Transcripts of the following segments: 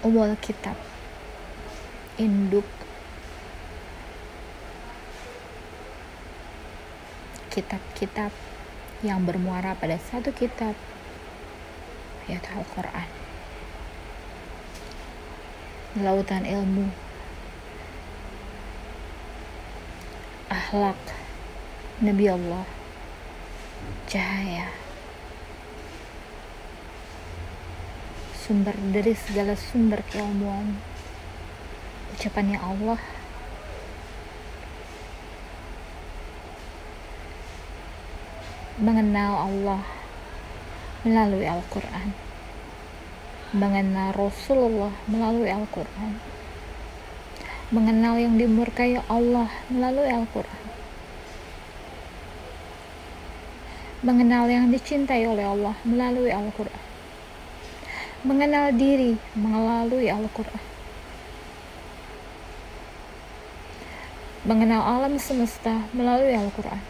Umul Kitab. Induk. Kitab-kitab yang bermuara pada satu kitab yaitu Al-Quran. Lautan ilmu. Akhlak Nabi Allah. Cahaya sumber dari segala sumber keilmuan. Ucapannya Allah. Mengenal Allah melalui Al-Quran. Mengenal Rasulullah melalui Al-Quran. Mengenal yang dimurkai Allah melalui Al-Quran. Mengenal yang dicintai oleh Allah melalui Al-Quran mengenal diri melalui Al-Quran. Mengenal alam semesta melalui Al-Quran.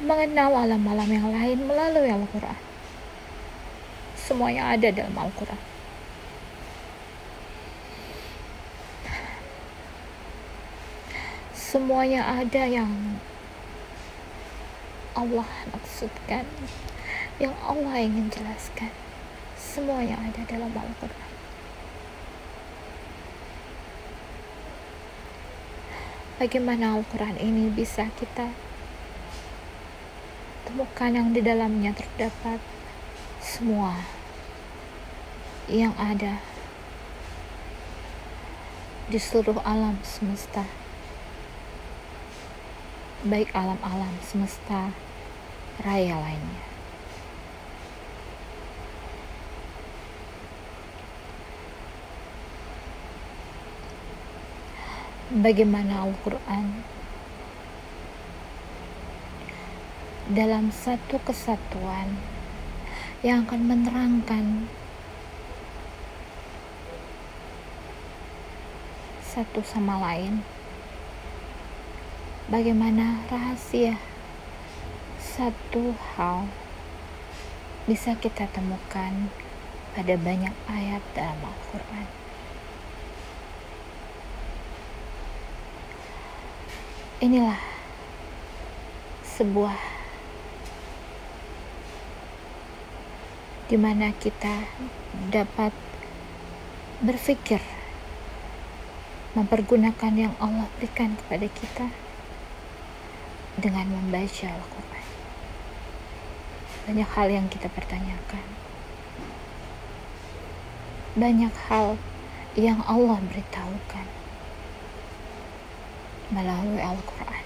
Mengenal alam-alam yang lain melalui Al-Quran. Semuanya ada dalam Al-Quran. Semuanya ada yang Allah maksudkan, yang Allah ingin jelaskan semua yang ada dalam Al-Quran. Bagaimana Al-Quran ini bisa kita temukan yang di dalamnya terdapat semua yang ada di seluruh alam semesta baik alam-alam semesta raya lainnya bagaimana Al-Quran dalam satu kesatuan yang akan menerangkan satu sama lain bagaimana rahasia satu hal bisa kita temukan pada banyak ayat dalam Al-Quran. Inilah sebuah di mana kita dapat berpikir mempergunakan yang Allah berikan kepada kita dengan membaca Al-Quran. Banyak hal yang kita pertanyakan. Banyak hal yang Allah beritahukan melalui Al-Quran.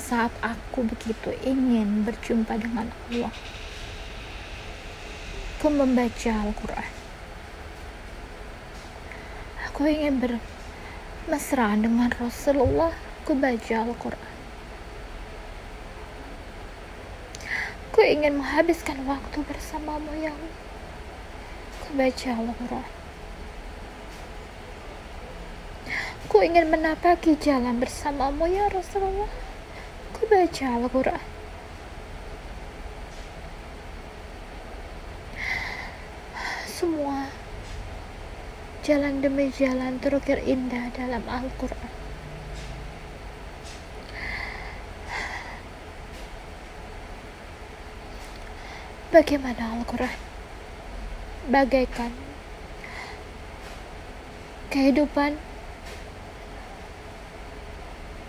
Saat aku begitu ingin berjumpa dengan Allah, aku membaca Al-Quran. Aku ingin bermesraan dengan Rasulullah, aku baca Al-Quran. Aku ingin menghabiskan waktu bersamamu ya Allah baca Al-Quran. Ku ingin menapaki jalan bersamamu ya Rasulullah. Ku baca Al-Quran. Semua jalan demi jalan terukir indah dalam Al-Quran. Bagaimana Al-Quran? Bagaikan. Kehidupan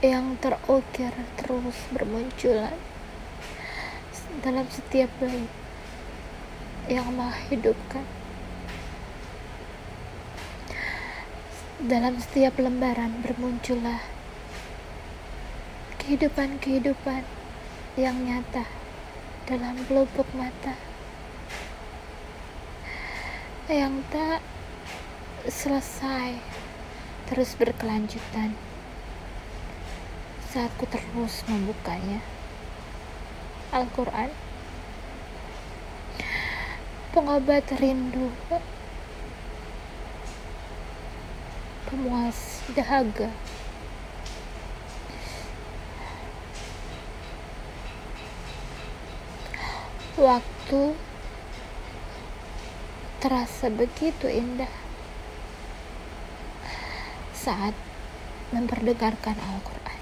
yang terukir terus bermunculan dalam setiap bayi yang menghidupkan dalam setiap lembaran bermuncullah kehidupan-kehidupan yang nyata dalam pelupuk mata yang tak selesai terus berkelanjutan. Saat ku terus membukanya. Al-Quran. Pengobat rindu. Pemuas dahaga. Waktu terasa begitu indah saat memperdengarkan Al-Quran.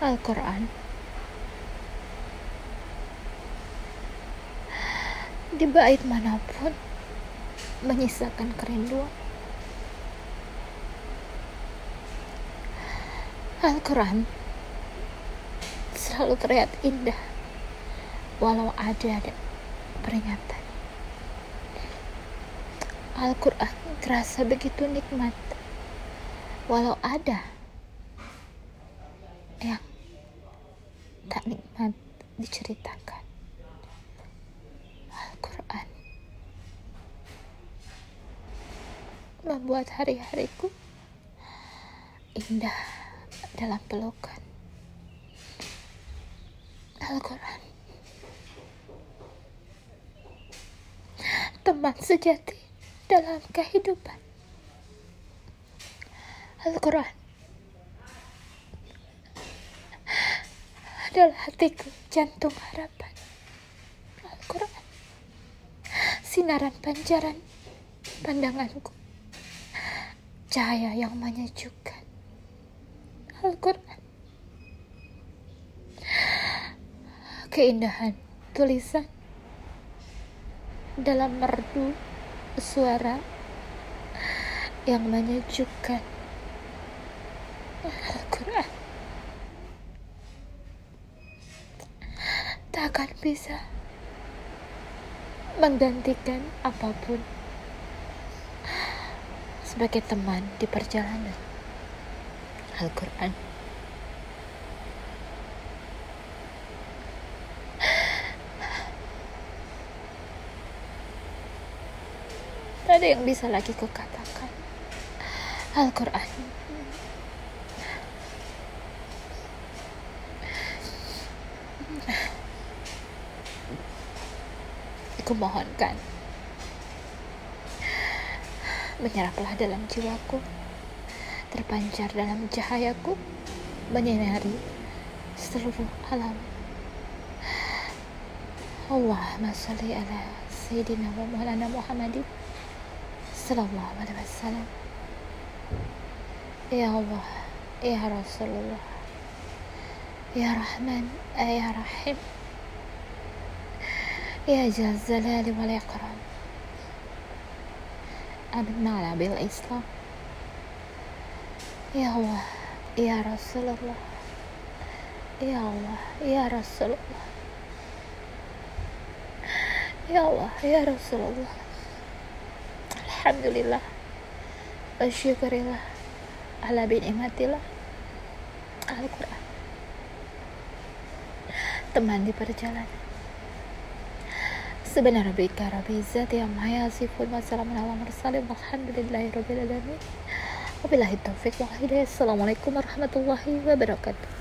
Al-Quran di bait mana pun menyisakan kerinduan. Al-Quran selalu terlihat indah walau ada, ada peringatan. Al-Quran terasa begitu nikmat walau ada yang tak nikmat diceritakan. Al-Quran membuat hari-hariku indah dalam pelukan. Al-Quran teman sejati dalam kehidupan. Al-Quran adalah hatiku, jantung harapan. Al-Quran, sinaran pancaran pandanganku, cahaya yang menyejukkan. Al-Quran, keindahan tulisan dalam merdu suara yang menyejukkan Al-Quran. Tak akan bisa menggantikan apa pun sebagai teman di perjalanan. Al-Quran ada yang bisa lagi kukatakan Al-Quran. Aku mohonkan. Menyeraplah dalam jiwaku. Terpancar dalam cahayaku Menyinari seluruh alam. Allahumma salli ala Sayyidina wa maulana Muhammadin صلى الله عليه وسلم. يا الله يا رسول الله يا رحمن يا رحيم يا ذا الجلال والإكرام. أبنى على بالإسلام. يا الله يا رسول الله يا الله يا رسول الله يا الله يا رسول الله. Alhamdulillah. Bersyukurillah Ala bin'imatillah Al-Quran. Teman di perjalanan. Sebenarnya bika Rabbi Zat yang Maha Yasifun Wassalamualaikum warahmatullahi wabarakatuh Wabillahi taufiq wa hidayah. Assalamualaikum warahmatullahi wabarakatuh